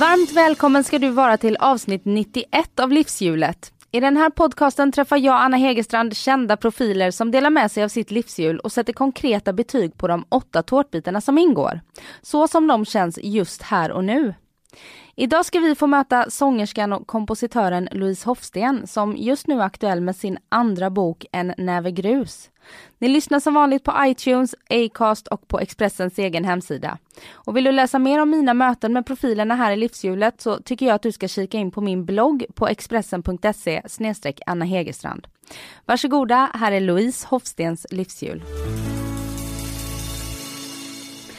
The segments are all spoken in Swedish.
Varmt välkommen ska du vara till avsnitt 91 av Livshjulet. I den här podcasten träffar jag, Anna Hegerstrand, kända profiler som delar med sig av sitt livshjul och sätter konkreta betyg på de åtta tårtbitarna som ingår. Så som de känns just här och nu. Idag ska vi få möta sångerskan och kompositören Louise Hofsten som just nu är aktuell med sin andra bok En näve grus. Ni lyssnar som vanligt på iTunes, Acast och på Expressens egen hemsida. Och vill du läsa mer om mina möten med profilerna här i livshjulet så tycker jag att du ska kika in på min blogg på expressen.se Anna Hegerstrand. Varsågoda, här är Louise Hofstens livshjul.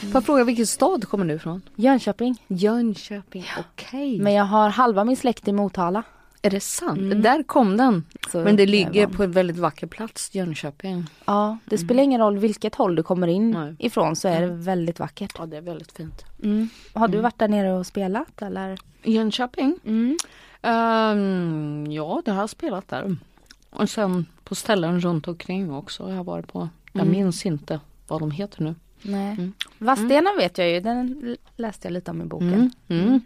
Får jag fråga vilken stad kommer du ifrån? Jönköping. Jönköping, okej. Men jag har halva min släkt i Motala. Är det sant? Mm. Där kom den. Så Men det ligger på en väldigt vacker plats, Jönköping. Ja, det spelar ingen roll vilket håll du kommer in Nej. ifrån så är det väldigt vackert. Ja, det är väldigt fint. Mm. Har du varit där nere och spelat eller? Jönköping? Mm. Ehm, ja, det har jag spelat där. Och sen på ställen runt omkring också har jag varit på. Jag Mm. minns inte vad de heter nu. Nej. Mm. Vadstena vet jag ju, den läste jag lite om i boken. Mm. Mm.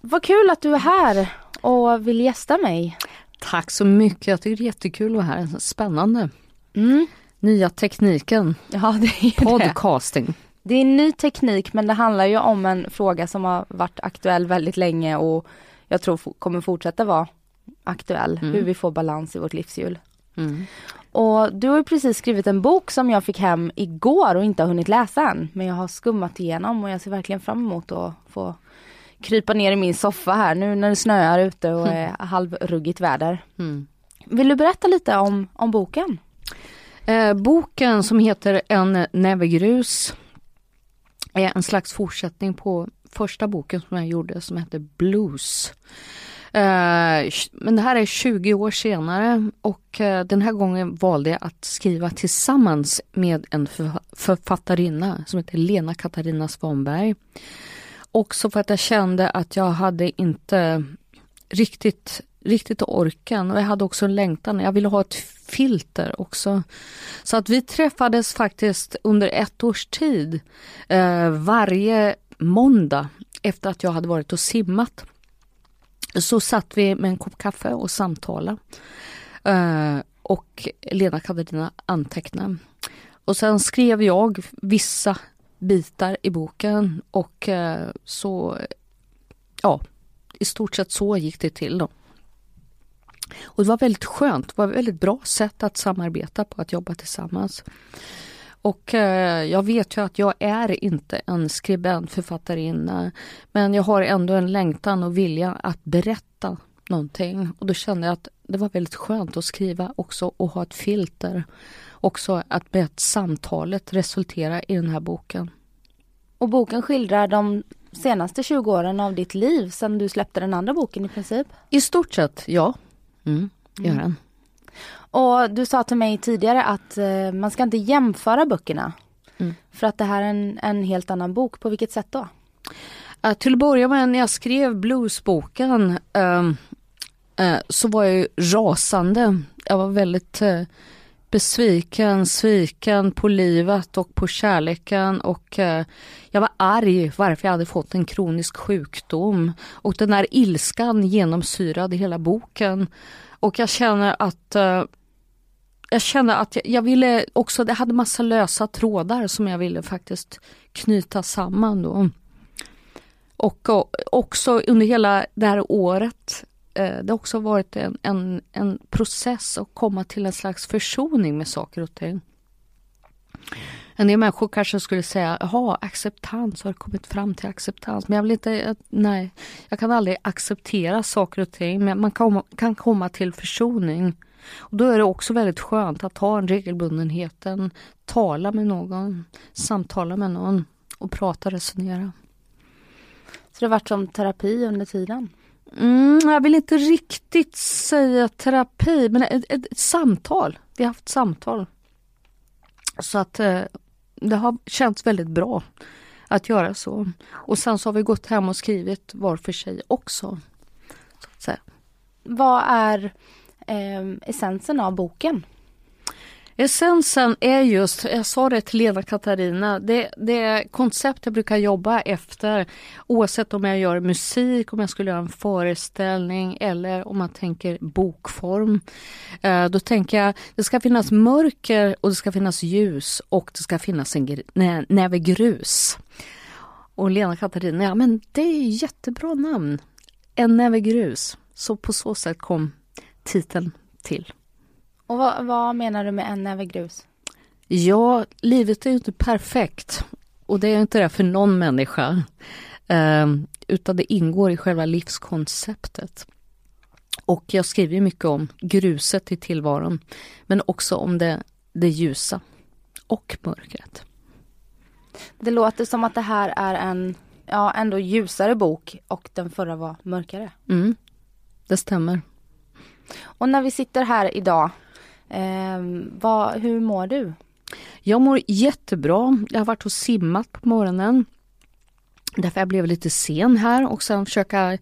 Vad kul att du är här och vill gästa mig. Tack så mycket, jag tycker det är jättekul att vara här. Spännande. Mm. Nya tekniken, Ja, det är ju det. podcasting. Det är en ny teknik men det handlar ju om en fråga som har varit aktuell väldigt länge och jag tror kommer fortsätta vara aktuell. Mm. Hur vi får balans i vårt livshjul. Mm. Och du har ju precis skrivit en bok som jag fick hem igår och inte har hunnit läsa än. Men jag har skummat igenom och jag ser verkligen fram emot att få krypa ner i min soffa här nu när det snöar ute och är halvruggigt väder. Mm. Vill du berätta lite om, om boken? Eh, boken som heter En näve grus är en slags fortsättning på första boken som jag gjorde som hette Blues. Eh, men det här är 20 år senare och eh, den här gången valde jag att skriva tillsammans med en författarinna som heter Lena Katarina Svanberg. Också för att jag kände att jag hade inte riktigt, riktigt orken och jag hade också en längtan. Jag ville ha ett filter också. Så att vi träffades faktiskt under ett års tid eh, varje måndag efter att jag hade varit och simmat. Så satt vi med en kopp kaffe och samtalade. Uh, och Lena Katarina antecknade. Och sen skrev jag vissa bitar i boken och uh, så, ja, i stort sett så gick det till då. Och det var väldigt skönt, det var ett väldigt bra sätt att samarbeta på, att jobba tillsammans. Och eh, jag vet ju att jag är inte en skribent, författarinna, men jag har ändå en längtan och vilja att berätta någonting. Och då kände jag att det var väldigt skönt att skriva också och ha ett filter. Också att med samtalet resultera i den här boken. Och boken skildrar de senaste 20 åren av ditt liv sedan du släppte den andra boken i princip. I stort sett, ja. Mm, gör Mm. Och du sa till mig tidigare att eh, man ska inte jämföra böckerna. Mm. För att det här är en, en helt annan bok. På vilket sätt då? Uh, till att börja med när jag skrev bluesboken ehm, eh, så var jag ju rasande. Jag var väldigt eh, besviken, sviken på livet och på kärleken och eh, jag var arg varför jag hade fått en kronisk sjukdom. Och den här ilskan genomsyrade hela boken. Och jag känner att jag kände att jag, jag ville också, det hade massa lösa trådar som jag ville faktiskt knyta samman då. Och, och också under hela det här året, eh, det har också varit en, en, en process att komma till en slags försoning med saker och ting. En del människor kanske skulle säga, jaha, acceptans, har du kommit fram till acceptans? Men jag vill inte, eh, nej, jag kan aldrig acceptera saker och ting, men man kan, kan komma till försoning. Och då är det också väldigt skönt att ha en regelbundenheten, tala med någon, samtala med någon och prata resonera. Så det har varit som terapi under tiden? Mm, jag vill inte riktigt säga terapi, men ett, ett, ett samtal. Vi har haft samtal. Så att eh, det har känts väldigt bra att göra så. Och sen så har vi gått hem och skrivit var för sig också. Så att säga. Vad är eh, essensen av boken? Essensen är just, jag sa det till Lena Katarina, det, det koncept jag brukar jobba efter oavsett om jag gör musik, om jag skulle göra en föreställning eller om man tänker bokform. Eh, då tänker jag det ska finnas mörker och det ska finnas ljus och det ska finnas en näve grus. Och Lena Katarina, ja men det är jättebra namn. En näve grus. Så på så sätt kom titeln till. Och vad, vad, menar du med en näve grus? Ja, livet är ju inte perfekt. Och det är inte det för någon människa. Eh, utan det ingår i själva livskonceptet. Och jag skriver mycket om gruset i tillvaron. Men också om det, det ljusa och mörkret. Det låter som att det här är en ja, ändå ljusare bok och den förra var mörkare. Mm, det stämmer. Och när vi sitter här idag Eh, vad, hur mår du? Jag mår jättebra. Jag har varit och simmat på morgonen. Därför jag blev lite sen här och sen försöka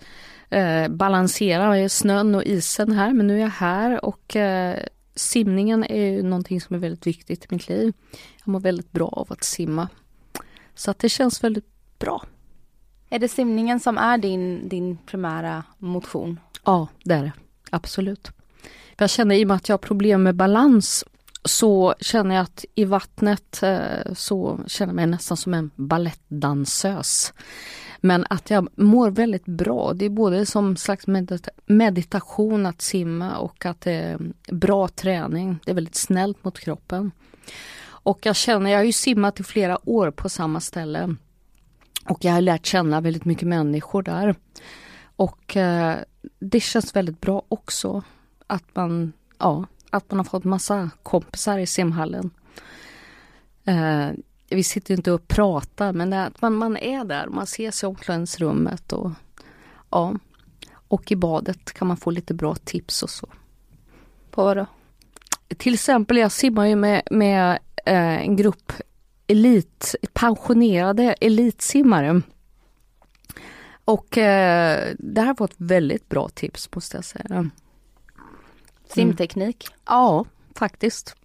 eh, balansera snön och isen här. Men nu är jag här och eh, simningen är ju någonting som är väldigt viktigt i mitt liv. Jag mår väldigt bra av att simma. Så att det känns väldigt bra. Är det simningen som är din, din primära motion? Ja, det är det. Absolut. Jag känner i och med att jag har problem med balans så känner jag att i vattnet eh, så känner jag mig nästan som en balettdansös. Men att jag mår väldigt bra. Det är både som slags meditation att simma och att det är bra träning. Det är väldigt snällt mot kroppen. Och jag känner, jag har ju simmat i flera år på samma ställe. Och jag har lärt känna väldigt mycket människor där. Och eh, det känns väldigt bra också att man, ja, att man har fått massa kompisar i simhallen. Eh, vi sitter inte och pratar men att man, man är där, man ses i omklädningsrummet och ja. Och i badet kan man få lite bra tips och så. På vad då? Till exempel, jag simmar ju med, med eh, en grupp elit, pensionerade elitsimmare. Och eh, det här var ett väldigt bra tips måste jag säga. Simteknik? Mm. Ja, faktiskt.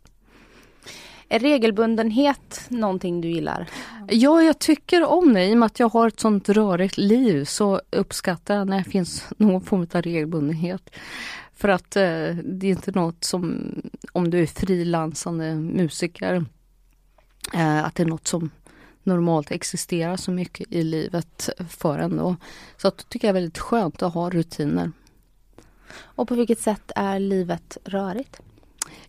Är regelbundenhet någonting du gillar? Ja, jag tycker om det. I och med att jag har ett sånt rörigt liv så uppskattar jag när det finns någon form av regelbundenhet. För att eh, det är inte något som, om du är frilansande musiker, eh, att det är något som normalt existerar så mycket i livet för en då. Så att, tycker jag är väldigt skönt att ha rutiner. Och på vilket sätt är livet rörigt?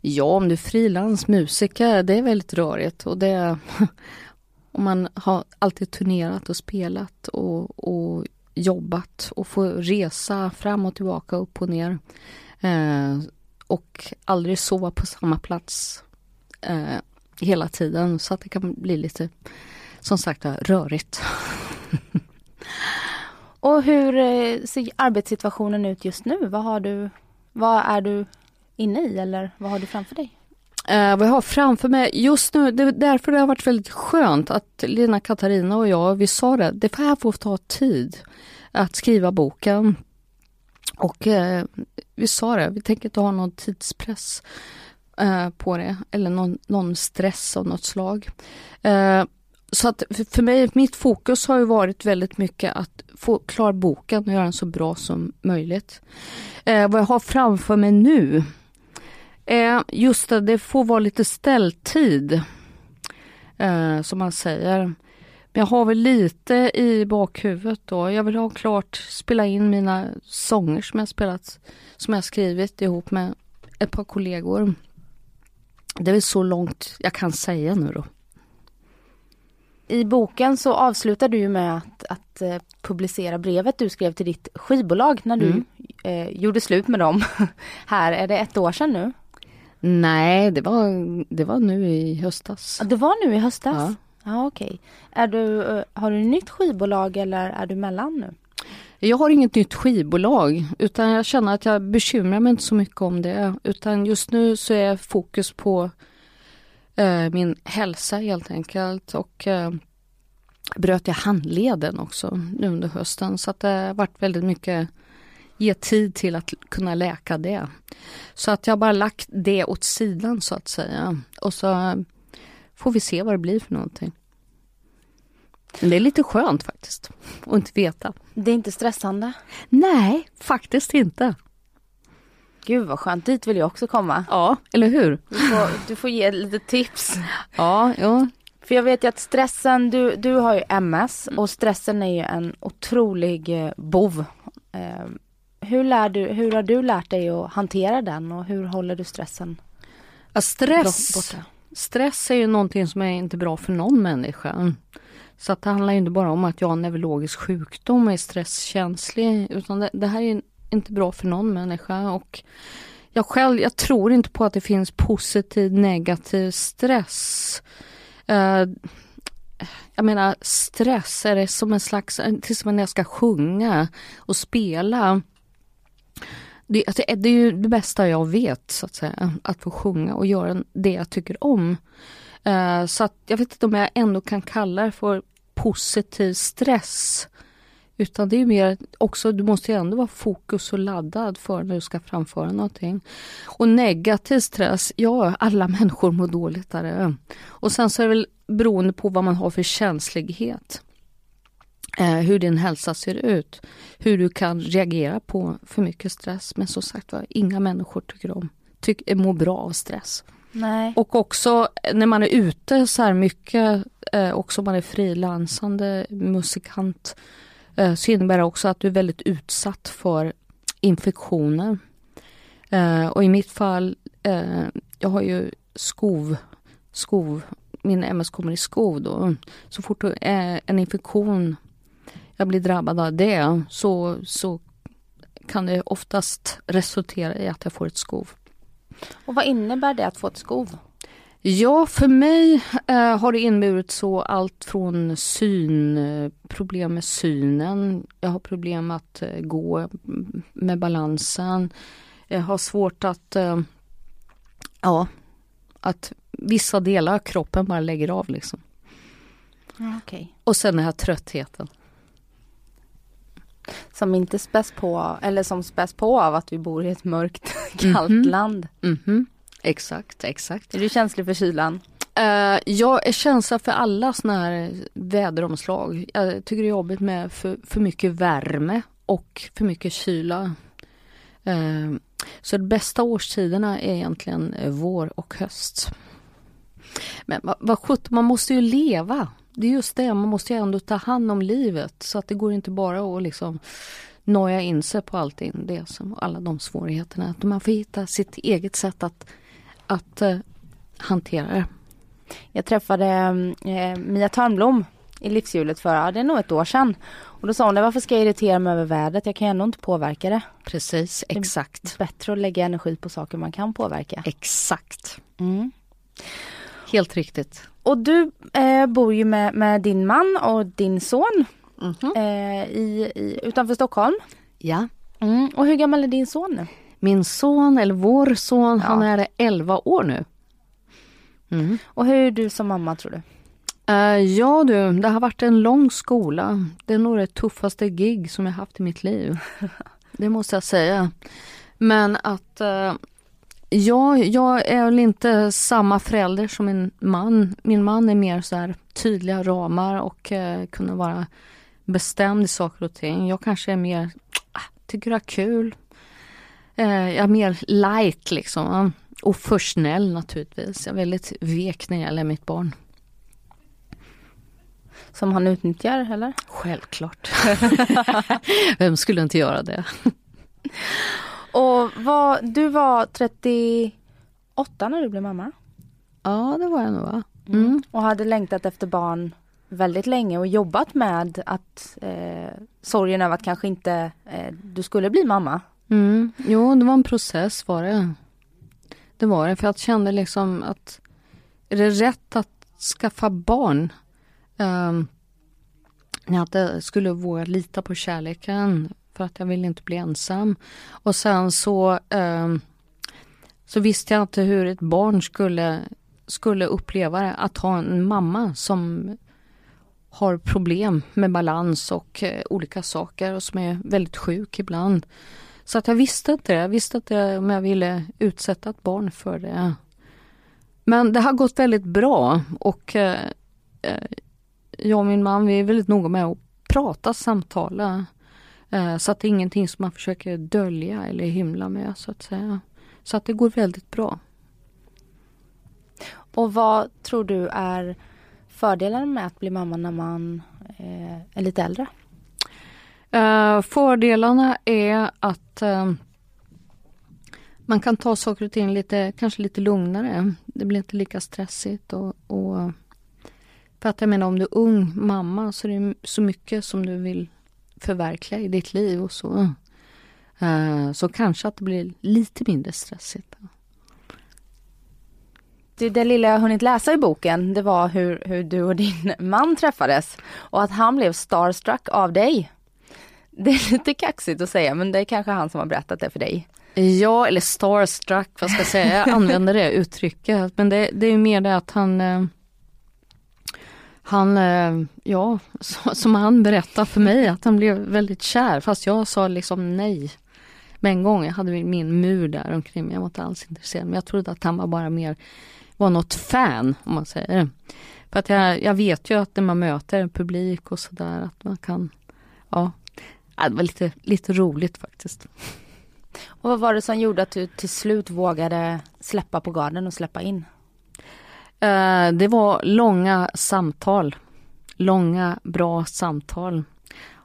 Ja, om du är frilansmusiker, det är väldigt rörigt och det om man har alltid turnerat och spelat och, och jobbat och får resa fram och tillbaka, upp och ner. Eh, och aldrig sova på samma plats eh, hela tiden så att det kan bli lite, som sagt rörigt. Och hur eh, ser arbetssituationen ut just nu? Vad har du, vad är du inne i eller vad har du framför dig? Eh, vad jag har framför mig just nu, det är därför det har varit väldigt skönt att Lina Katarina och jag, vi sa det, det här får ta tid att skriva boken. Och eh, vi sa det, vi tänker inte ha någon tidspress eh, på det eller någon, någon, stress av något slag. Eh, så att för mig, mitt fokus har ju varit väldigt mycket att få klar boken och göra den så bra som möjligt. Eh, vad jag har framför mig nu, eh, just det, det får vara lite ställtid. Eh, som man säger. Men jag har väl lite i bakhuvudet då. Jag vill ha klart, spela in mina sånger som jag spelat, som jag skrivit ihop med ett par kollegor. Det är väl så långt jag kan säga nu då i boken så avslutar du med att, att uh, publicera brevet du skrev till ditt skivbolag när du mm. uh, gjorde slut med dem. Här, är det ett år sedan nu? Nej, det var, det var nu i höstas. Det var nu i höstas? Ja. Ja, okej. Är du, eh, har du nytt skivbolag eller är du mellan nu? Jag har inget nytt skivbolag utan jag känner att jag bekymrar mig inte så mycket om det. Utan just nu så är fokus på eh, min hälsa helt enkelt. Och eh, bröt jag handleden också nu under hösten. Så att det har varit väldigt mycket ge tid till att kunna läka det. Så att jag bara lagt det åt sidan så att säga. Och så får vi se vad det blir för någonting. Men det är lite skönt faktiskt att inte veta. Det är inte stressande? Nej, faktiskt inte. Gud vad skönt, dit vill jag också komma. Ja, eller hur? Du får, du får ge lite tips. Ja, ja. För jag vet ju att stressen, du, du har ju MS och stressen är ju en otrolig eh, bov. Eh, hur, lär du, hur har du lärt dig att hantera den och hur håller du stressen ja stress, borta? Stress är ju någonting som är inte bra för någon människa. Så att det handlar inte bara om att jag har en neurologisk sjukdom och är stresskänslig utan det, det här är inte bra för någon människa. Och jag själv, jag tror inte på att det finns positiv negativ stress. Uh, jag menar stress, är det som en slags, till som när jag ska sjunga och spela. Det, alltså, det är ju det bästa jag vet, så att säga. Att få sjunga och göra det jag tycker om. Uh, så att jag vet inte om jag ändå kan kalla det för positiv stress. Utan det är mer också, du måste ju ändå vara fokus och laddad för när du ska framföra någonting. Och negativ stress, ja alla människor mår dåligt där Och sen så är det väl beroende på vad man har för känslighet. Eh, hur din hälsa ser ut. Hur du kan reagera på för mycket stress. Men som sagt var, inga människor tycker om, tycker, mår bra av stress. Nej. Och också när man är ute så här mycket, eh, också man är frilansande musikant, eh, Eh, så innebär det också att du är väldigt utsatt för infektioner. Eh, och i mitt fall, eh, jag har ju skov, skov, min MS kommer i skov då. Så fort en infektion jag blir drabbad av det så, så kan det oftast resultera i att jag får ett skov. Och vad innebär det att få ett skov? Ja, för mig eh, har det inneburit så allt från syn, eh, problem med synen, jag har problem att eh, gå med balansen, jag har svårt att, eh, ja, att vissa delar av kroppen bara lägger av liksom. Okay. Och sen den här tröttheten. Som inte späs på, eller som späs på av att vi bor i ett mörkt, kallt mm -hmm. land. Mm -hmm. Exakt, exakt. Är du känslig för kylan? Uh, jag är känslig för alla såna här väderomslag. Jag tycker det är jobbigt med för, för mycket värme och för mycket kyla. Uh, så de bästa årstiderna är egentligen vår och höst. Men vad, vad sjutton, man måste ju leva det är just det, man måste ju ändå ta hand om livet så att det går inte bara att liksom noja in sig på allting, det som, alla de svårigheterna. Att man får hitta sitt eget sätt att, att uh, hantera det. Jag träffade eh, Mia Törnblom i livshjulet för, ja, det är nog ett år sedan. Och då sa hon, varför ska jag irritera mig över vädret? Jag kan ändå inte påverka det. Precis, exakt. Det är bättre att lägga energi på saker man kan påverka. Exakt. Mm. Helt riktigt. Och du eh, bor ju med, med, din man och din son mm -hmm. eh, i, i, utanför Stockholm. Ja. Mm. Och hur gammal är din son nu? Min son, eller vår son, ja. han är 11 år nu. Mm. Och hur är du som mamma tror du? Uh, ja du, det har varit en lång skola. Det är nog det tuffaste gig som jag haft i mitt liv. det måste jag säga. Men att uh, Ja, jag är väl inte samma förälder som min man. Min man är mer så här tydliga ramar och eh, kunna vara bestämd i saker och ting. Jag kanske är mer, ah, tycker det är kul. Eh, jag är mer light liksom. Och för snäll naturligtvis. Jag är väldigt vek när det gäller mitt barn. Som han utnyttjar eller? Självklart. Vem skulle inte göra det? Och vad, du var 38 när du blev mamma? Ja det var jag nog va? Mm. mm. Och hade längtat efter barn väldigt länge och jobbat med att eh, sorgen över att kanske inte eh, du skulle bli mamma. Mm. Jo det var en process var det. Det var det för jag kände liksom att är det rätt att skaffa barn ehm, Um, jag skulle våga lita på kärleken för att jag ville inte bli ensam. Och sen så, um, så visste jag inte hur ett barn skulle, skulle uppleva det. Att ha en mamma som har problem med balans och uh, olika saker och som är väldigt sjuk ibland. Så att jag visste inte det. Jag visste inte om jag ville utsätta ett barn för det. Men det har gått väldigt bra och eh, eh, jag och min man vi är väldigt noga med att prata, samtala. Eh, så att det är ingenting som man försöker dölja eller hymla med så att säga. Så att det går väldigt bra. Och vad tror du är fördelen med att bli mamma när man eh, är lite äldre? Uh, fördelarna är att uh, man kan ta saker och ting lite, kanske lite lugnare. Det blir inte lika stressigt och, och för att jag menar om du är ung mamma så är det så mycket som du vill förverkliga i ditt liv och så. Uh, så kanske att det blir lite mindre stressigt. Det, det lilla jag hunnit läsa i boken det var hur, hur du och din man träffades och att han blev starstruck av dig. Det är lite kaxigt att säga men det är kanske han som har berättat det för dig. Ja, eller starstruck, vad ska jag säga, jag använder det uttrycket. Men det, det är mer det att han eh, han, eh, ja, som han berättade för mig att han blev väldigt kär fast jag sa liksom nej. Med en gång, jag hade min mur där omkring mig, jag var inte alls intresserad. Men jag trodde att han var bara mer, var något fan om man säger. För att jag, jag vet ju att när man möter publik och sådär att man kan, ja, det var lite, lite roligt faktiskt. Och vad var det som gjorde att du till slut vågade släppa på garden och släppa in? Eh, det var långa samtal. Långa, bra samtal.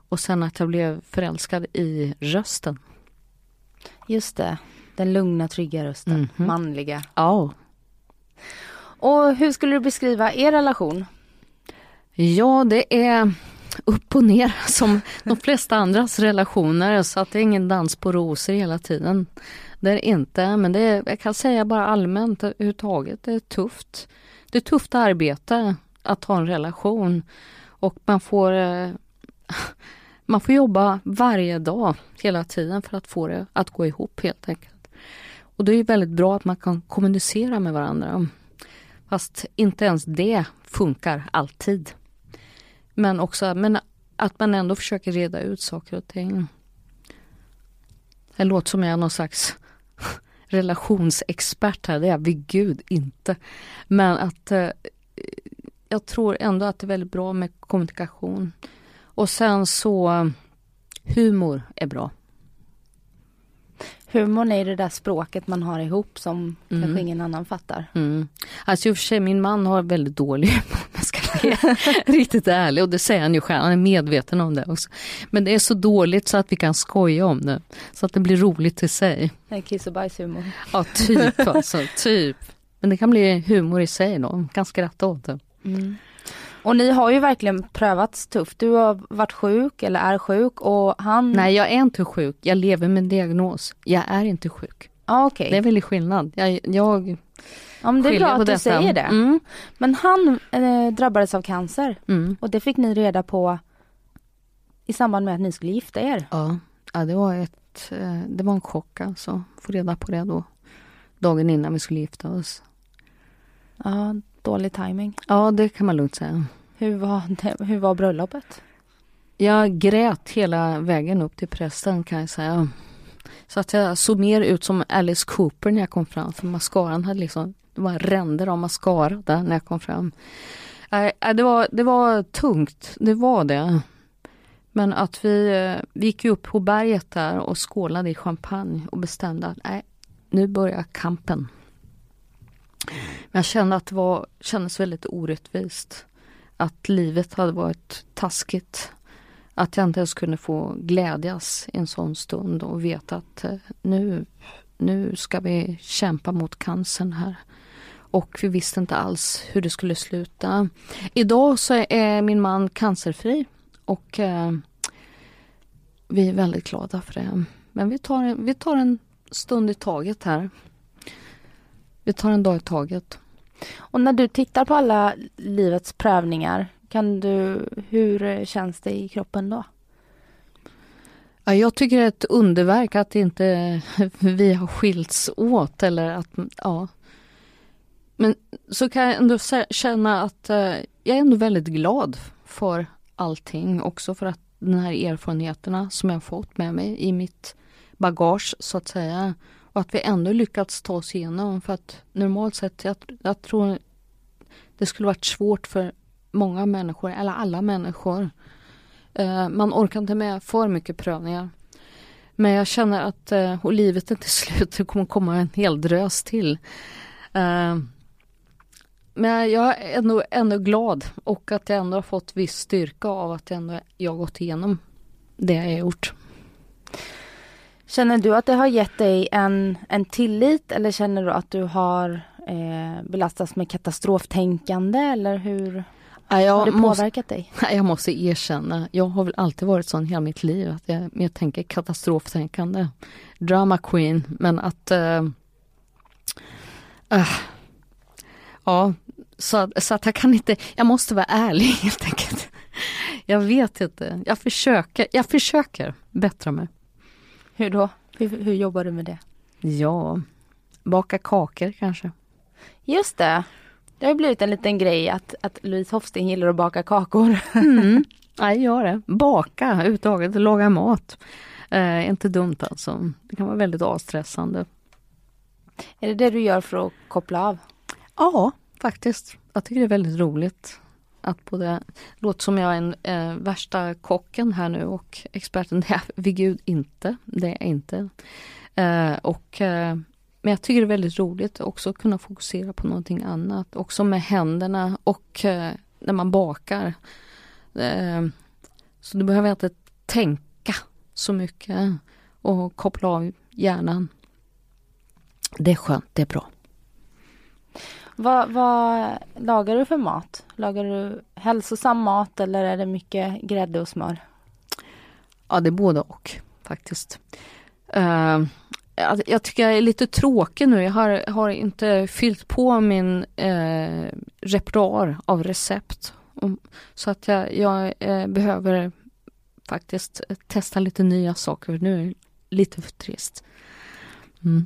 Och sen att jag blev förälskad i rösten. Just det. Den lugna, trygga rösten. Mm -hmm. Manliga. Ja. Och hur skulle du beskriva er relation? Ja, det är upp och ner som de flesta andras relationer så att det är ingen dans på rosor hela tiden. Det är inte, men det är, jag kan säga bara allmänt överhuvudtaget, det är tufft. Det är tufft arbete att ha en relation och man får eh, man får jobba varje dag hela tiden för att få det att gå ihop helt enkelt. Och det är väldigt bra att man kan kommunicera med varandra. Fast inte ens det funkar alltid. Men också men att man ändå försöker reda ut saker och ting. Det låter som jag är någon slags relationsexpert här, det är jag vid gud inte. Men att eh, jag tror ändå att det är väldigt bra med kommunikation. Och sen så humor är bra. Humorn är det där språket man har ihop som mm. kanske ingen annan fattar. Mm. Alltså i och för sig, min man har väldigt dålig humor vara riktigt ärlig och det säger han ju själv, han är medveten om det också. Men det är så dåligt så att vi kan skoja om det. Så att det blir roligt i sig. Kiss och bajshumor. Ja, typ alltså, typ. Men det kan bli humor i sig då, man kan skratta åt det. Mm. Och ni har ju verkligen prövats tufft. Du har varit sjuk eller är sjuk och han... Nej jag är inte sjuk, jag lever med en diagnos. Jag är inte sjuk. Ah, okay. Det är väldigt skillnad. Jag, jag ja, men det är bra att du säger det. Mm. Men han eh, drabbades av cancer mm. och det fick ni reda på i samband med att ni skulle gifta er. Ja, ja det var ett, eh, det var en chock alltså. Få reda på det då. Dagen innan vi skulle gifta oss. Ja, dålig timing. Ja, det kan man lugnt säga. Hur var, det, hur var bröllopet? Jag grät hela vägen upp till prästen kan jag säga. Så att jag såg mer ut som Alice Cooper när jag kom fram. För mascaran hade liksom, det var ränder av mascara där när jag kom fram. Äh, det, var, det var tungt, det var det. Men att vi, eh, vi gick upp på berget där och skålade i champagne och bestämde att nej, nu börjar kampen. Men jag kände att det var, kändes väldigt orättvist. Att livet hade varit taskigt. Att jag inte ens kunde få glädjas i en sån stund och veta att eh, nu, nu ska vi kämpa mot cancern här. Och vi visste inte alls hur det skulle sluta. Idag så är min man cancerfri och eh, vi är väldigt glada för det. Men vi tar, vi tar en stund i taget här. Vi tar en dag i taget. Och när du tittar på alla livets prövningar, kan du, hur känns det i kroppen då? Ja, jag tycker det är ett underverk att inte vi har skilts åt eller att, ja. Men så kan jag ändå känna att eh, jag är ändå väldigt glad för allting. Också för att de här erfarenheterna som jag fått med mig i mitt bagage så att säga. Och att vi ändå lyckats ta oss igenom för att normalt sett, jag, jag tror det skulle varit svårt för många människor, eller alla människor. Eh, man orkar inte med för mycket prövningar. Men jag känner att eh, och livet är inte slut, det kommer komma en hel drös till. Eh, men jag är ändå, ändå glad och att jag ändå har fått viss styrka av att jag ändå jag gått igenom det jag gjort. Känner du att det har gett dig en, en tillit eller känner du att du har eh, belastats med katastroftänkande eller hur jag har det påverkat måste, dig? Jag måste erkänna, jag har väl alltid varit sån hela mitt liv att jag, jag tänker katastroftänkande. Drama queen, men att äh, äh, Ja, så, så att jag kan inte, jag måste vara ärlig helt enkelt. Jag vet inte, jag försöker, jag försöker bättra mig. Hur då? Hur, hur jobbar du med det? Ja, baka kakor kanske. Just det. Det har blivit en liten grej att, att Louise Hofsten gillar att baka kakor. Mm. Jag gör det. Baka överhuvudtaget, laga mat. Eh, inte dumt alltså. Det kan vara väldigt avstressande. Är det det du gör för att koppla av? Ja, faktiskt. Jag tycker det är väldigt roligt. Att både, låter som jag är en eh, värsta kocken här nu och experten. Det är vid gud inte. Det är jag inte. Eh, och, eh, men jag tycker det är väldigt roligt också att kunna fokusera på någonting annat. Också med händerna och eh, när man bakar. Eh, så du behöver inte tänka så mycket och koppla av hjärnan. Det är skönt, det är bra. Vad, vad lagar du för mat? Lagar du hälsosam mat eller är det mycket grädde och smör? Ja, det är både och faktiskt. Uh, jag tycker jag är lite tråkig nu. Jag har, har inte fyllt på min uh, repertoar av recept. Så att jag, jag uh, behöver faktiskt testa lite nya saker. Nu är det lite för trist. Mm.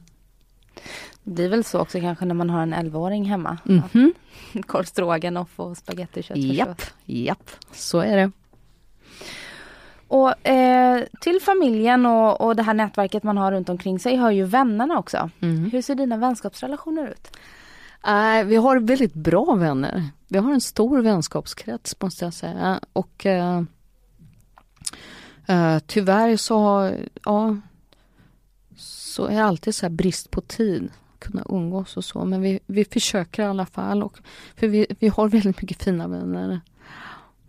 Det blir väl så också kanske när man har en 11-åring hemma. Mm -hmm. Korv stroganoff och spagetti Japp, japp, så är det. Och eh, till familjen och, och det här nätverket man har runt omkring sig hör ju vännerna också. Mm. Hur ser dina vänskapsrelationer ut? Uh, vi har väldigt bra vänner. Vi har en stor vänskapskrets måste jag säga. Och uh, uh, tyvärr så har, ja, så är det alltid så brist på tid kunna umgås och så. Men vi, vi försöker i alla fall. Och, för vi, vi har väldigt mycket fina vänner.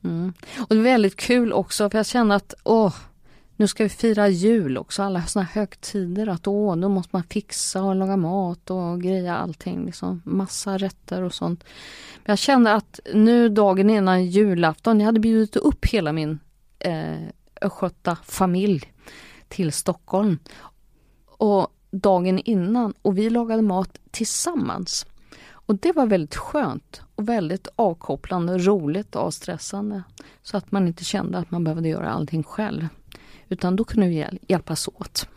Mm. Och det är väldigt kul också för jag känner att åh, nu ska vi fira jul också, alla sådana högtider. Att åh, då måste man fixa och laga mat och greja allting. Liksom. Massa rätter och sånt. Men jag kände att nu dagen innan julafton, jag hade bjudit upp hela min eh, östgöta familj till Stockholm. Och dagen innan och vi lagade mat tillsammans. Och det var väldigt skönt och väldigt avkopplande, roligt och avstressande. Så att man inte kände att man behövde göra allting själv. Utan då kunde vi hjälpas åt.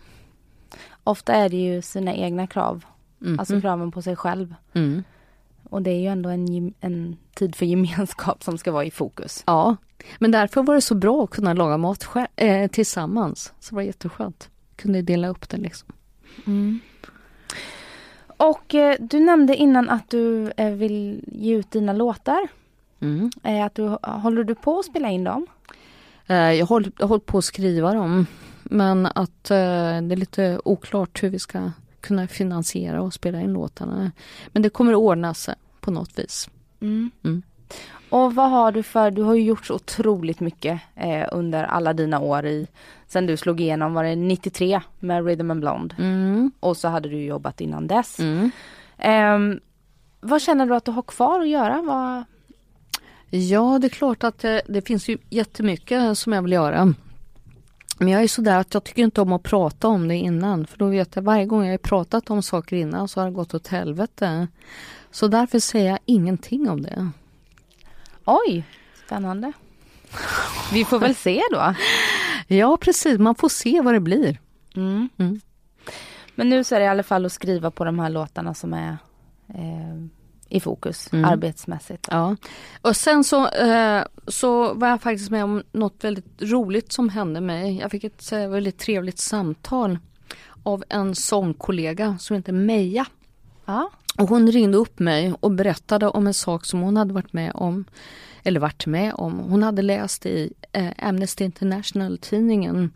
Ofta är det ju sina egna krav, mm. alltså kraven på sig själv. Mm. Och det är ju ändå en, en tid för gemenskap som ska vara i fokus. Ja, men därför var det så bra att kunna laga mat själv, äh, tillsammans. Så det var jätteskönt. Kunde dela upp det liksom. Mm. Och eh, du nämnde innan att du eh, vill ge ut dina låtar. Mm. Eh, att du, håller du på att spela in dem? Jag har hållit på att skriva dem. Men att det är lite oklart hur vi ska kunna finansiera och spela in låtarna. Men det kommer att ordna sig på något vis. Mm. Mm. Och vad har du för, du har ju gjort så otroligt mycket eh, under alla dina år i, sen du slog igenom, var det 93 med Rhythm and Blonde? Mm. Och så hade du jobbat innan dess. Mm. Eh, vad känner du att du har kvar att göra? Vad... Ja, det är klart att det, det finns ju jättemycket som jag vill göra. Men jag är sådär att jag tycker inte om att prata om det innan. För då vet jag varje gång jag har pratat om saker innan så har det gått åt helvete. Så därför säger jag ingenting om det. Oj! Spännande. Vi får väl se då. Ja precis, man får se vad det blir. Mm. Mm. Men nu så är det i alla fall att skriva på de här låtarna som är eh, i fokus Mm. arbetsmässigt. Ja. Och sen så, eh, så var jag faktiskt med om något väldigt roligt som hände mig. Jag fick ett eh, väldigt trevligt samtal av en sångkollega som heter Meja. Ja. Och hon ringde upp mig och berättade om en sak som hon hade varit med om. Eller varit med om. Hon hade läst i eh, Amnesty International-tidningen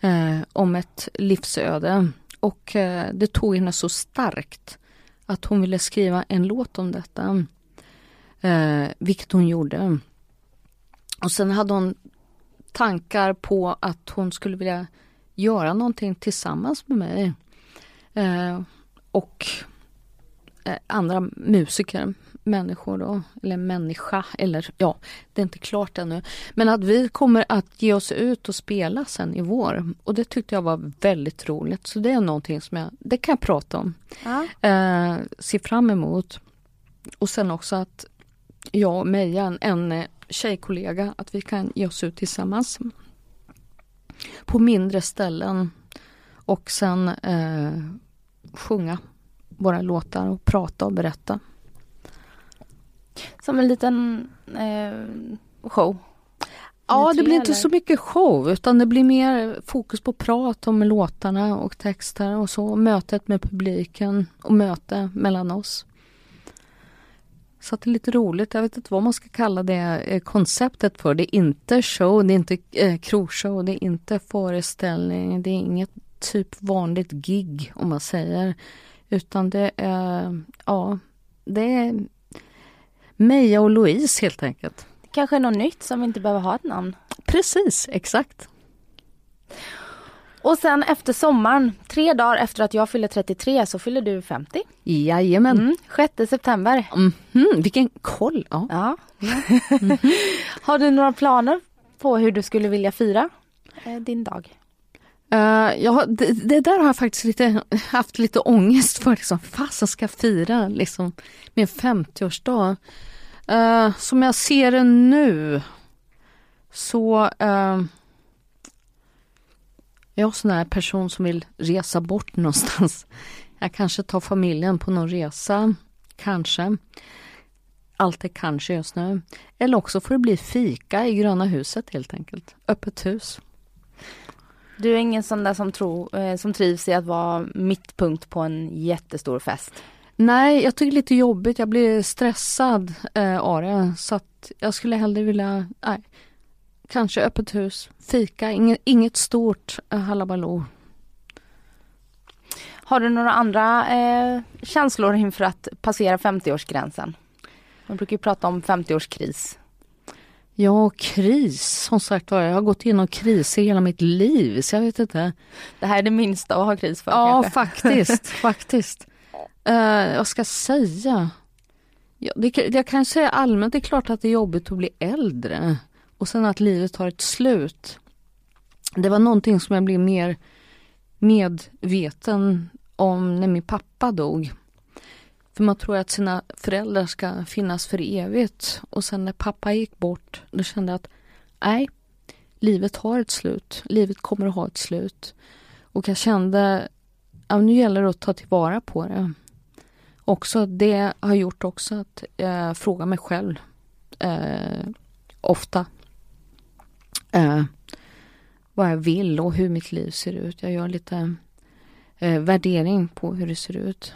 eh, om ett livsöde. Och eh, det tog henne så starkt att hon ville skriva en låt om detta. Eh, vilket hon gjorde. Och sen hade hon tankar på att hon skulle vilja göra någonting tillsammans med mig. Eh, och andra musiker, människor då, eller människa, eller ja, det är inte klart ännu. Men att vi kommer att ge oss ut och spela sen i vår. Och det tyckte jag var väldigt roligt. Så det är någonting som jag, det kan jag prata om. Ja. Eh, se fram emot. Och sen också att jag och Meja, en, en eh, tjejkollega, att vi kan ge oss ut tillsammans. På mindre ställen. Och sen eh, sjunga våra låtar och prata och berätta. Som en liten eh, show. Ja, det blir inte eller? så mycket show utan det blir mer fokus på prat om låtarna och texter och så. Mötet med publiken och möte mellan oss. Så att det är lite roligt. Jag vet inte vad man ska kalla det eh, konceptet för. Det är inte show, det är inte eh, krogshow, det är inte föreställning, det är inget typ vanligt gig om man säger. Utan det är, ja, det är Meja och Louise helt enkelt. Kanske är något nytt som inte behöver ha ett namn. Precis, exakt. Och sen efter sommaren, tre dagar efter att jag fyller 33 så fyller du 50. Jajamän. Mm, 6 september. Mhm, vilken koll! Ja. Ja. Har du några planer på hur du skulle vilja fira eh, din dag? Eh, uh, ja, det, det där har jag faktiskt lite, haft lite ångest för. Liksom. Fasen ska jag fira liksom, min 50-årsdag? Uh, eh, som jag ser det nu så uh, jag är sån här person som vill resa bort någonstans. Jag kanske tar familjen på någon resa, kanske. Allt är kanske just nu. Eller också får det bli fika i Gröna huset helt enkelt. Öppet hus. Du är ingen sån där som, tror, eh, som trivs i att vara mittpunkt på en jättestor fest. Nej, jag tycker det är lite jobbigt. Jag blir stressad eh, av det. Så att jag skulle hellre vilja, nej, kanske öppet hus, fika, inget, inget stort eh, halabaloo. Har du några andra eh, känslor inför att passera 50-årsgränsen? Man brukar ju prata om 50-årskris. Ja, kris. Som sagt var, jag har gått igenom kriser hela mitt liv, så jag vet inte. Det här är det minsta att ha kris för Ja, kanske. faktiskt, faktiskt. Uh, vad ska jag säga? Ja, det, jag kan säga allmänt, det är klart att det är jobbigt att bli äldre. Och sen att livet har ett slut. Det var någonting som jag blev mer medveten om när min pappa dog. För man tror att sina föräldrar ska finnas för evigt. Och sen när pappa gick bort, då kände jag att nej, livet har ett slut. Livet kommer att ha ett slut. Och jag kände, ja, nu gäller det att ta tillvara på det. Också det har gjort också att jag frågar mig själv eh, ofta eh, vad jag vill och hur mitt liv ser ut. Jag gör lite eh, värdering på hur det ser ut.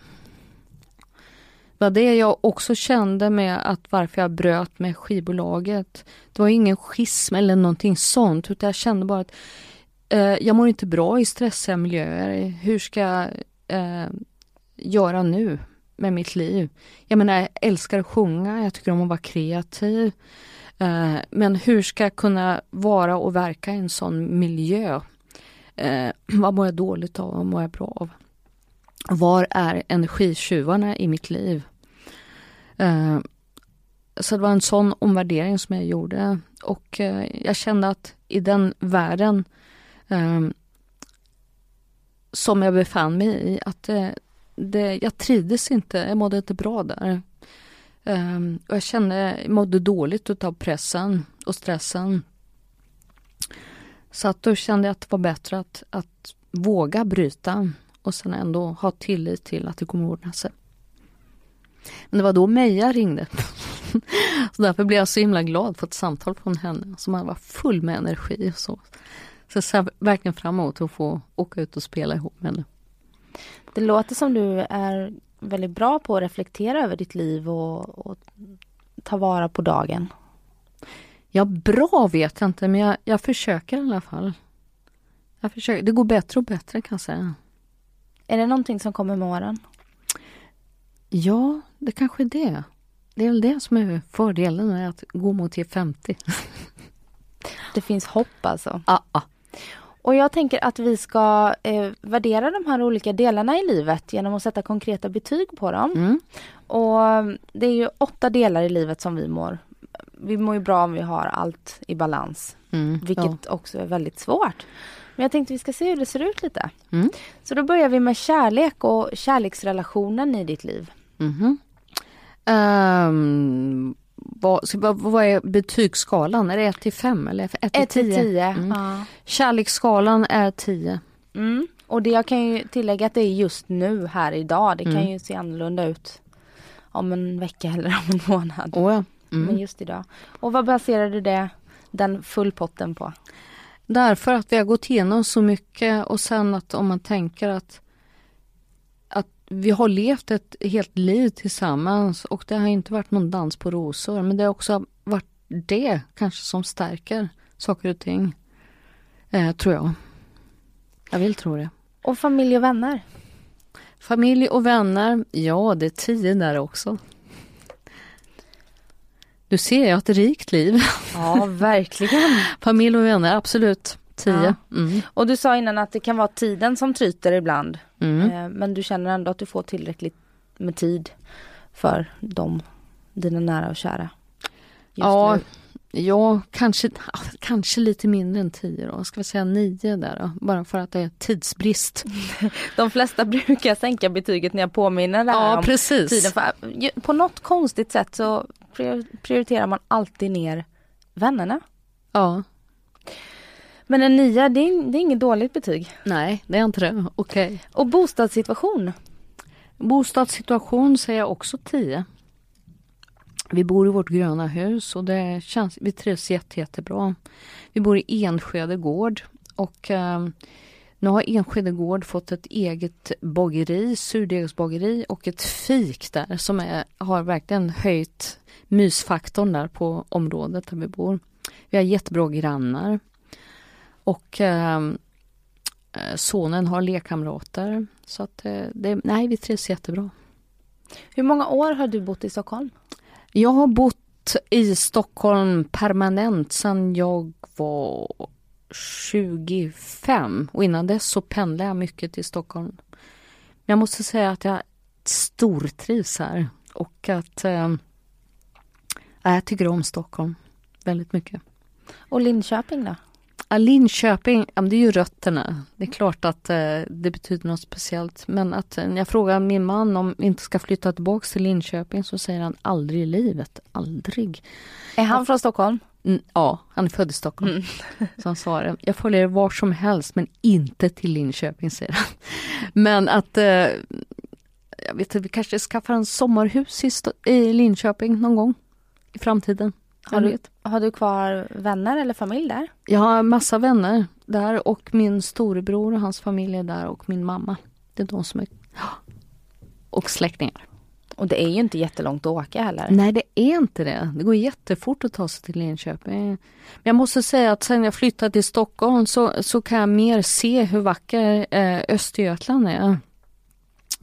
Det var det jag också kände med att varför jag bröt med skivbolaget. Det var ingen schism eller någonting sånt utan jag kände bara att eh, jag mår inte bra i stressiga miljöer. Hur ska jag eh, göra nu med mitt liv? Jag menar, jag älskar att sjunga, jag tycker om att vara kreativ. Eh, men hur ska jag kunna vara och verka i en sån miljö? Eh, vad mår jag dåligt av? Vad mår jag bra av? Var är energitjuvarna i mitt liv? Eh, så det var en sån omvärdering som jag gjorde och eh, jag kände att i den världen eh, som jag befann mig i, att det, det, jag trivdes inte, jag mådde inte bra där. Eh, och jag kände, mådde dåligt utav pressen och stressen. Så att då kände jag att det var bättre att, att våga bryta och sen ändå ha tillit till att det kommer ordna sig. Men det var då Meja ringde. så därför blev jag så himla glad för ett samtal från henne som var full med energi och så. Så jag ser verkligen fram emot att få åka ut och spela ihop med henne. Det låter som du är väldigt bra på att reflektera över ditt liv och, och ta vara på dagen. Ja, bra vet jag inte, men jag, jag försöker i alla fall. Jag försöker. Det går bättre och bättre kan jag säga. Är det någonting som kommer med åren? Ja, det kanske är det. Det är väl det som är fördelen med att gå mot G50. Det finns hopp alltså? Ja. Ah, ah. Och jag tänker att vi ska eh, värdera de här olika delarna i livet genom att sätta konkreta betyg på dem. Mm. Och mm, det är ju åtta delar i livet som vi mår. Vi mår ju bra om vi har allt i balans. Mm. Vilket ja. också är väldigt svårt. Men jag tänkte vi ska se hur det ser ut lite. Mm. Så då börjar vi med kärlek och kärleksrelationen i ditt liv. Mm. Um, vad, vad, vad är betygsskalan? Är det 1 till 5 eller 1 till 10? 10. Mm. Ja. Kärleksskalan är 10. Mm. Och det jag kan ju tillägga att det är just nu här idag. Det kan mm. ju se annorlunda ut om en vecka eller om en månad. Oh ja. mm. Men just idag. Och vad baserar du det, den fullpotten på? Därför att vi har gått igenom så mycket och sen att om man tänker att vi har levt ett helt liv tillsammans och det har inte varit någon dans på rosor men det har också varit det kanske som stärker saker och ting. Eh, tror jag. Jag vill tro det. Och familj och vänner? Familj och vänner, ja det är tio där också. Du ser, jag har ett rikt liv. Ja, verkligen. familj och vänner, absolut. Tio. Ja. Mm. Och du sa innan att det kan vara tiden som tryter ibland. Mm. Eh, men du känner ändå att du får tillräckligt med tid för dem, dina nära och kära? ja, ja kanske, kanske lite mindre än tio då. Ska vi säga nio där då? Bara för att det är tidsbrist. De flesta brukar sänka betyget när jag påminner ja, om precis. tiden. För, på något konstigt sätt så prioriterar man alltid ner vännerna. Ja. Men en nia, det är, det är inget dåligt betyg. Nej, det är inte det. Okej. Okay. Och bostadssituation? Bostadssituation säger jag också 10. Vi bor i vårt gröna hus och det känns, vi trivs jätte, jättebra. Vi bor i Enskede gård och eh, nu har Enskede gård fått ett eget bageri, surdegsbageri och ett fik där som är, har verkligen höjt mysfaktorn där på området där vi bor. Vi har jättebra grannar. Och ehm, eh, sonen har lekkamrater. Så att eh, det, nej, vi trivs jättebra. Hur många år har du bott i Stockholm? Jag har bott i Stockholm permanent sedan jag var 25 och innan dess så pendlade jag mycket till Stockholm. Jag måste säga att jag stortrivs här och att eh, jag tycker om Stockholm väldigt mycket. Och Linköping då? Ja, Linköping, det är ju rötterna. Det är klart att eh, det betyder något speciellt. Men att när jag frågar min man om vi inte ska flytta tillbaks till Linköping så säger han aldrig i livet. Aldrig. Är han från Stockholm? Mm, ja, han är född i Stockholm. Mm. Så han svarar, jag följer var som helst men inte till Linköping säger han. Men att eh, jag vet inte, vi kanske skaffar en sommarhus i Linköping någon gång i framtiden. Har du, har du kvar vänner eller familj där? Jag har massa vänner där och min storebror och hans familj är där och min mamma. Det är de som är... Och släktingar. Och det är ju inte jättelångt att åka heller. Nej det är inte det. Det går jättefort att ta sig till Linköping. Men jag måste säga att sen jag flyttade till Stockholm så, så kan jag mer se hur vacker eh, Östergötland är.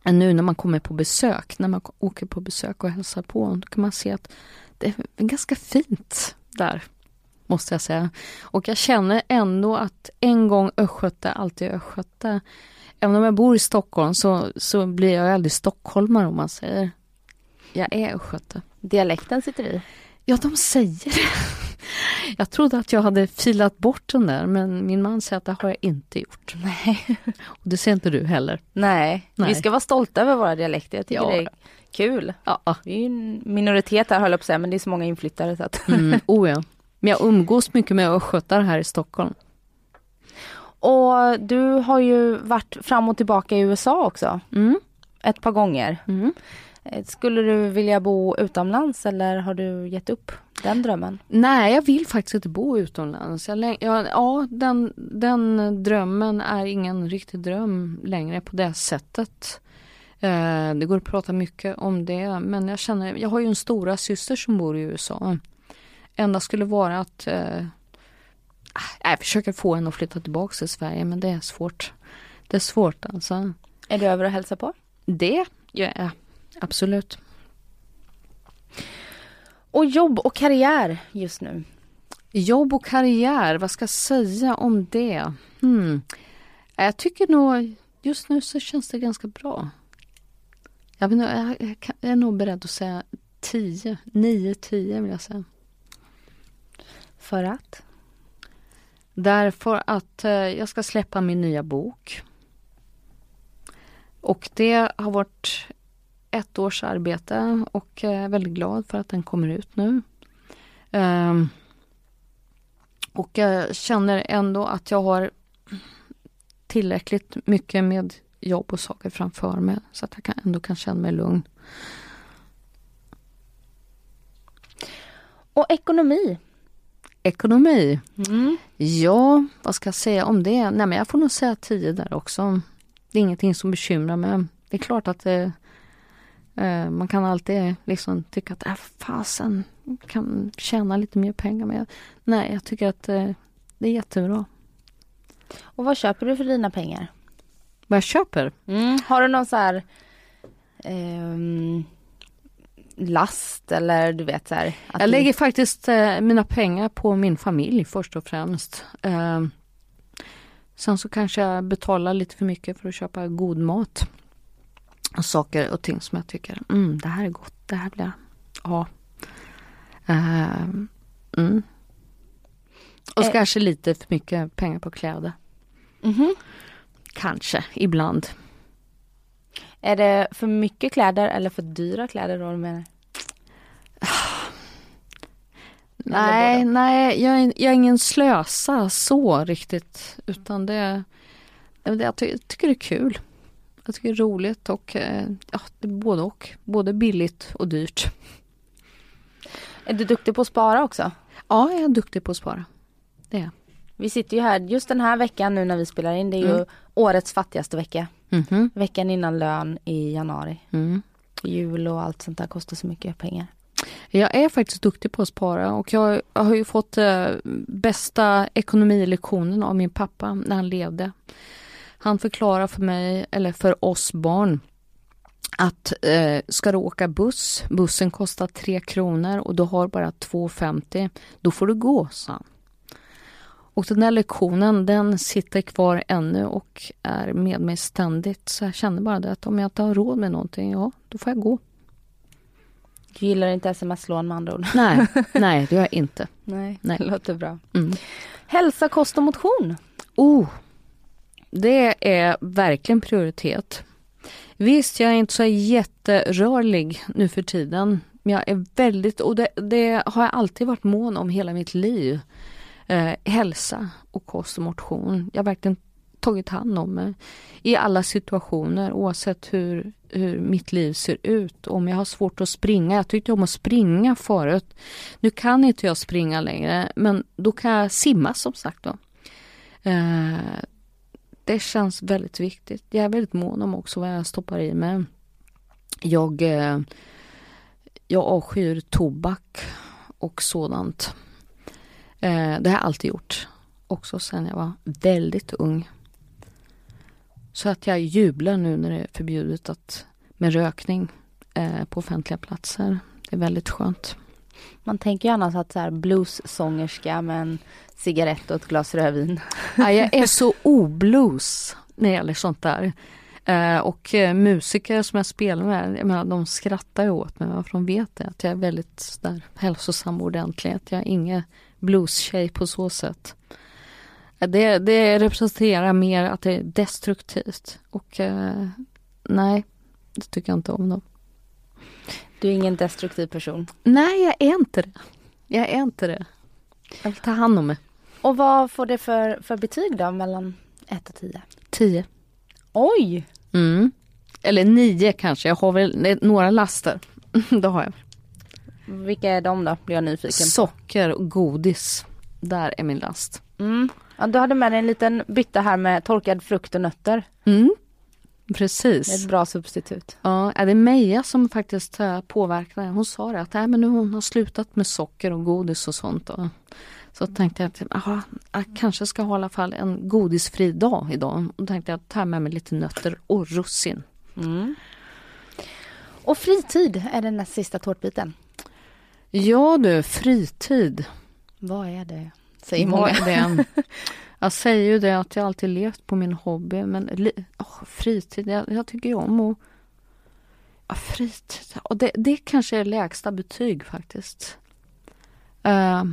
Än nu när man kommer på besök, när man åker på besök och hälsar på. Då kan man se att det är ganska fint där, måste jag säga. Och jag känner ändå att en gång östgöte, alltid östgöte. Även om jag bor i Stockholm så, så blir jag aldrig stockholmare om man säger. Jag är östgöte. Dialekten sitter i? Ja, de säger det. Jag trodde att jag hade filat bort den där, men min man säger att det har jag inte gjort. Nej. Och det ser inte du heller. Nej. Nej. vi ska vara stolta över våra dialekter. Jag tycker Ja. det är kul. Ja. Vi är ju en minoritet här höll jag på att säga, men det är så många inflyttare så att. Mm, oh ja. Men jag umgås mycket med östgötar här i Stockholm. Och du har ju varit fram och tillbaka i USA också. Mm. Ett par gånger. Mm. Eh, Skulle du vilja bo utomlands eller har du gett upp den drömmen? Nej, jag vill faktiskt inte bo utomlands. Jag, läng- ja, den, den drömmen är ingen riktig dröm längre på det sättet. Eh, det går att prata mycket om det, men jag känner, jag har ju en stora syster som bor i USA. Enda skulle vara att eh, jag försöker få henne att flytta tillbaka till Sverige, men det är svårt. Det är svårt alltså. Är du över och hälsa på? Det gör jag absolut. Och jobb och karriär just nu? Jobb och karriär, vad ska jag säga om det? Hmm. Jag tycker nog just nu så känns det ganska bra. Jag, inte, jag, jag, är nog beredd att säga 10, 9, 10 vill jag säga. För att? Därför att eh, jag ska släppa min nya bok. Och det har varit ett års arbete och är väldigt glad för att den kommer ut nu. Ehm, och jag känner ändå att jag har tillräckligt mycket med jobb och saker framför mig så att jag kan, ändå kan känna mig lugn. Och ekonomi? Ekonomi. Mm. Ja, vad ska jag säga om det? Nej, men jag får nog säga 10 där också. Det är ingenting som bekymrar mig. Det är klart att det, man kan alltid liksom tycka att äh, fasen, kan tjäna lite mer pengar. Men jag, nej, jag tycker att eh, det är jättebra. Och vad köper du för dina pengar? Vad jag köper? Har du någon så här ehm, last eller du vet så här? att Jag du- lägger faktiskt eh, mina pengar på min familj först och främst. Eh, sen så kanske jag betalar lite för mycket för att köpa god mat. Och saker och ting som jag tycker, mm, det här är gott, det här vill jag ha. Eh, mm. Och så Eh. kanske lite för mycket pengar på kläder. Mhm. Kanske, ibland. Är det för mycket kläder eller för dyra kläder då du menar? Nej, nej, jag är, jag är ingen slösa så riktigt. Utan det, det jag ty, tycker det är kul. Jag tycker det är roligt och eh, ja, det är både och. Både billigt och dyrt. Är du duktig på att spara också? Ja, jag är duktig på att spara. Vi sitter ju här just den här veckan nu när vi spelar in. Det är ju Mm. årets fattigaste vecka. Mhm, Veckan innan lön i januari. mm. Jul och allt sånt där kostar så mycket pengar. Jag är faktiskt duktig på att spara och jag, jag har ju fått eh, bästa ekonomilektionen av min pappa när han levde. Han förklarar för mig, eller för oss barn, att eh, ska du åka buss, bussen kostar 3 kronor och du har bara 2,50, då får du gå, sa han. Och den där lektionen den sitter kvar ännu och är med mig ständigt. Så jag känner bara det att om jag inte har råd med någonting, ja då får jag gå. Du gillar inte sms-lån med andra ord? Nej, nej det gör jag inte. Nej, Nej. det låter bra. Mm. Hälsa, kost och motion. Oh, det är verkligen prioritet. Visst, jag är inte så jätterörlig nu för tiden. Men jag är väldigt, och det, det har jag alltid varit mån om hela mitt liv. Eh, hälsa och kost och motion. Jag har verkligen tagit hand om mig i alla situationer oavsett hur, hur mitt liv ser ut. Om jag har svårt att springa, jag tyckte om att springa förut. Nu kan inte jag springa längre men då kan jag simma som sagt då. Eh, det känns väldigt viktigt. Jag är väldigt mån om också vad jag stoppar i mig. Jag, eh, jag avskyr tobak och sådant. Eh, det har jag alltid gjort. Också sedan jag var väldigt ung. Så att jag jublar nu när det är förbjudet att, med rökning eh, på offentliga platser. Det är väldigt skönt. Man tänker ju annars att så här bluessångerska med en cigarett och ett glas rödvin. Ja, jag är så oblues när det gäller sånt där. Eh, och eh, musiker som jag spelar med, jag menar, de skrattar ju åt mig för de vet att jag är väldigt där, hälsosam och ordentlig. Att jag är ingen blues-tjej på så sätt. Eh, det, det representerar mer att det är destruktivt och nej, det tycker jag inte om. Då. Du är ingen destruktiv person? Nej, jag är inte det. Jag är inte det. Jag vill ta hand om mig. Och vad får det för, för betyg då mellan 1 och 10? 10. Oj! Mm. Eller 9 kanske, jag har väl några laster. det har jag. Vilka är de då, blir jag nyfiken på. Socker och godis. Där är min last. Mm. Ja, du hade med dig en liten bytta här med torkad frukt och nötter. Mm. Precis. Det är ett bra substitut. Ja, det är Meja som faktiskt äh, påverkade. Hon sa det att äh, men nu hon har slutat med socker och godis och sånt. Då. Så tänkte jag att aha, jag kanske ska ha i alla fall en godisfri dag idag. Och tänkte jag ta med mig lite nötter och russin. Mm. Och fritid är den näst sista tårtbiten. Ja du, fritid. Vad är det? Säger Vad många. är det? Jag säger ju det att jag alltid levt på min hobby men oh, fritid, jag, jag tycker ju om att ja, fritid, och det, det kanske är lägsta betyg faktiskt. Uh,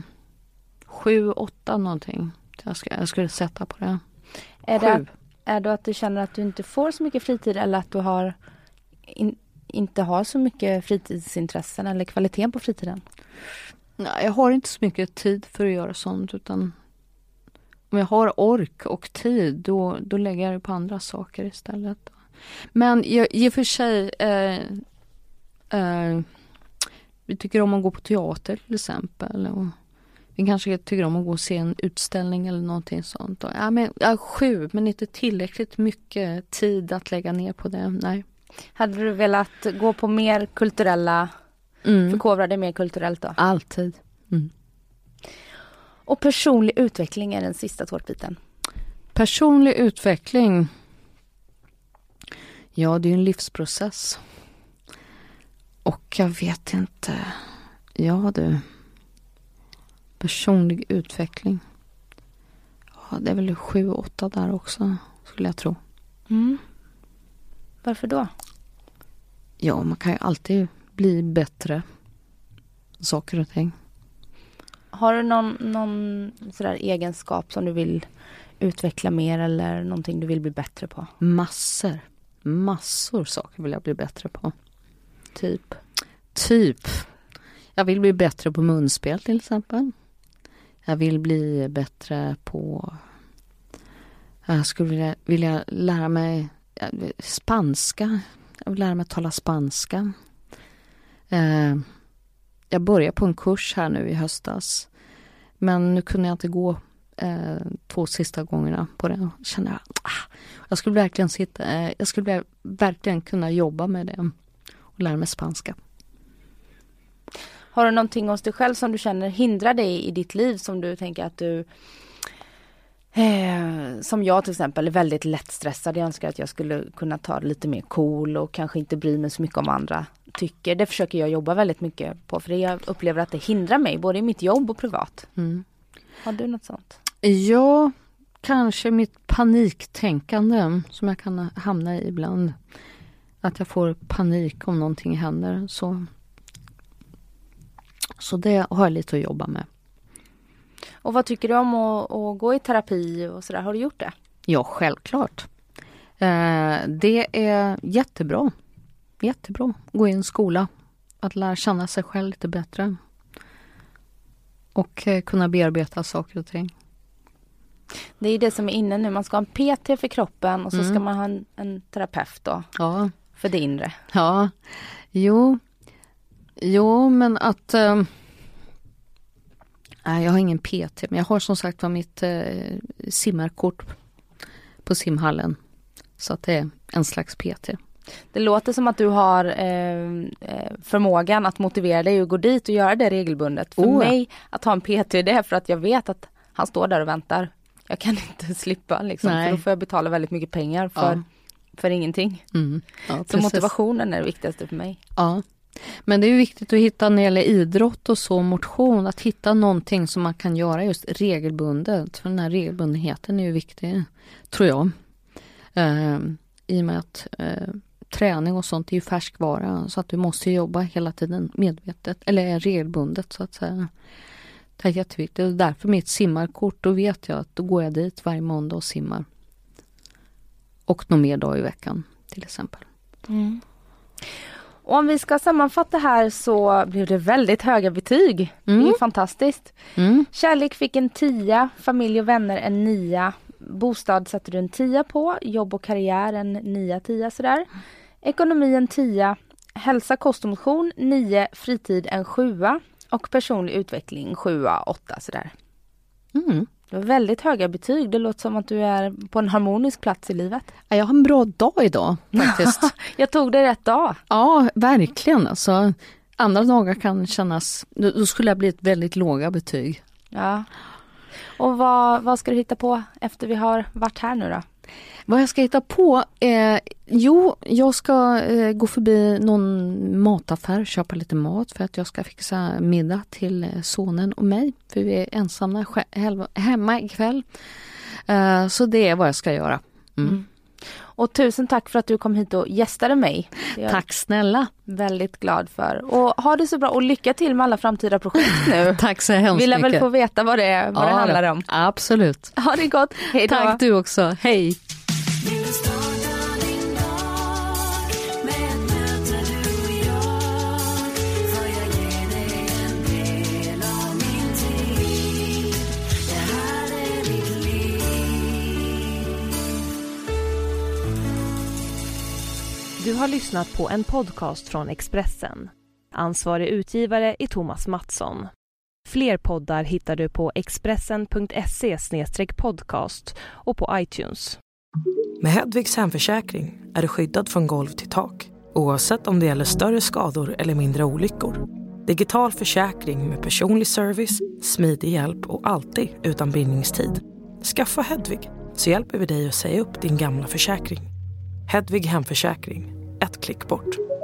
sju, åtta någonting. Jag, ska, jag skulle sätta på det. Är det, är det att du känner att du inte får så mycket fritid eller att du har in, inte har så mycket fritidsintressen eller kvaliteten på fritiden? Nej, jag har inte så mycket tid för att göra sånt utan om jag har ork och tid då, då lägger jag det på andra saker istället. Men i och för sig eh, eh, vi tycker om att gå på teater till exempel. Och vi kanske tycker om att gå och se en utställning eller någonting sånt. Ja, men, ja, sju, men inte tillräckligt mycket tid att lägga ner på det. Nej. Hade du velat gå på mer kulturella, mm. förkovra dig mer kulturellt då? Alltid. Mm. Och personlig utveckling är den sista tårtbiten. Personlig utveckling. Ja, det är en livsprocess. Och jag vet inte. Ja du. Personlig utveckling. Ja, det är väl sju, åtta där också, skulle jag tro. Mm. Varför då? Ja, man kan ju alltid bli bättre. Saker och ting. Har du någon, någon sådär egenskap som du vill utveckla mer eller någonting du vill bli bättre på? Massor. Massor saker vill jag bli bättre på. Typ? Typ. Jag vill bli bättre på munspel till exempel. Jag vill bli bättre på... Jag skulle vilja, vilja lära mig spanska. Jag vill lära mig tala spanska. Eh, jag började på en kurs här nu i höstas. Men nu kunde jag inte gå eh, två sista gångerna på den. Kände jag, ah, jag skulle verkligen sitta, eh, jag skulle verkligen kunna jobba med det och lära mig spanska. Har du någonting hos dig själv som du känner hindrar dig i ditt liv som du tänker att du eh, som jag till exempel är väldigt lättstressad. Jag önskar att jag skulle kunna ta det lite mer cool och kanske inte bry mig så mycket om andra tycker. Det försöker jag jobba väldigt mycket på för jag upplever att det hindrar mig både i mitt jobb och privat. Mm. Har du något sånt? Ja, kanske mitt paniktänkande som jag kan hamna i ibland. Att jag får panik om någonting händer. Så, så det har jag lite att jobba med. Och vad tycker du om att, att gå i terapi och sådär? Har du gjort det? Ja, självklart. Eh, det är jättebra jättebra. Gå i en skola. Att lära känna sig själv lite bättre. Och eh, kunna bearbeta saker och ting. Det är det som är inne nu. Man ska ha en PT för kroppen och så mm. ska man ha en, en terapeut då. Ja. För det inre. Ja. Jo. Jo, men att... Eh, nej, jag har ingen PT, men jag har som sagt var mitt eh, simmarkort på simhallen. Så att det är en slags PT. Det låter som att du har eh, eh, förmågan att motivera dig att gå dit och göra det regelbundet. För oh. mig att ha en PT det är för att jag vet att han står där och väntar. Jag kan inte slippa liksom, för då får jag betala väldigt mycket pengar för, ja. för ingenting. Mm. Ja, så motivationen är det viktigaste för mig. Ja. Men det är viktigt att hitta när det gäller idrott och så, motion, att hitta någonting som man kan göra just regelbundet. För den här regelbundenheten är ju viktig, tror jag. Eh, i och med att eh, träning och sånt är ju färskvara så att du måste jobba hela tiden medvetet eller regelbundet så att säga. Det är jätteviktigt och därför mitt simmarkort, då vet jag att då går jag dit varje måndag och simmar. Och någon mer dag i veckan till exempel. Mm. Och om vi ska sammanfatta här så blev det väldigt höga betyg. Mm. Det är fantastiskt. Mm. Kärlek fick en tia, familj och vänner en nia. Bostad satte du en tia på, jobb och karriär en nia, tia sådär. Ekonomi en tia, hälsa, kost och motion nio, fritid en sjua och personlig utveckling sjua, åtta sådär. Mm. Det var väldigt höga betyg. Det låter som att du är på en harmonisk plats i livet. Jag har en bra dag idag faktiskt. jag tog det rätt dag. Ja, verkligen. Alltså, andra dagar kan kännas... Då skulle jag blivit väldigt låga betyg. Ja. Och vad, vad ska du hitta på efter vi har varit här nu då? Vad jag ska hitta på? Eh, jo, jag ska eh, gå förbi någon mataffär, köpa lite mat för att jag ska fixa middag till eh, sonen och mig. För vi är ensamma hemma ikväll. Eh, så det är vad jag ska göra. Mm. Mm. Och tusen tack för att du kom hit och gästade mig. Tack snälla. Väldigt glad för. Och ha det så bra och lycka till med alla framtida projekt nu. tack så hemskt mycket. Vi lär väl få veta vad det, vad ja, det handlar om. Absolut. Ha det gott. Hej då. Tack du också. Hej. Du har lyssnat på en podcast från Expressen. Ansvarig utgivare är Thomas Mattsson. Fler poddar hittar du på expressen.se podcast och på iTunes. Med Hedvigs hemförsäkring är du skyddad från golv till tak oavsett om det gäller större skador eller mindre olyckor. Digital försäkring med personlig service, smidig hjälp och alltid utan bindningstid. Skaffa Hedvig så hjälper vi dig att säga upp din gamla försäkring. Hedvig Hemförsäkring, ett klick bort.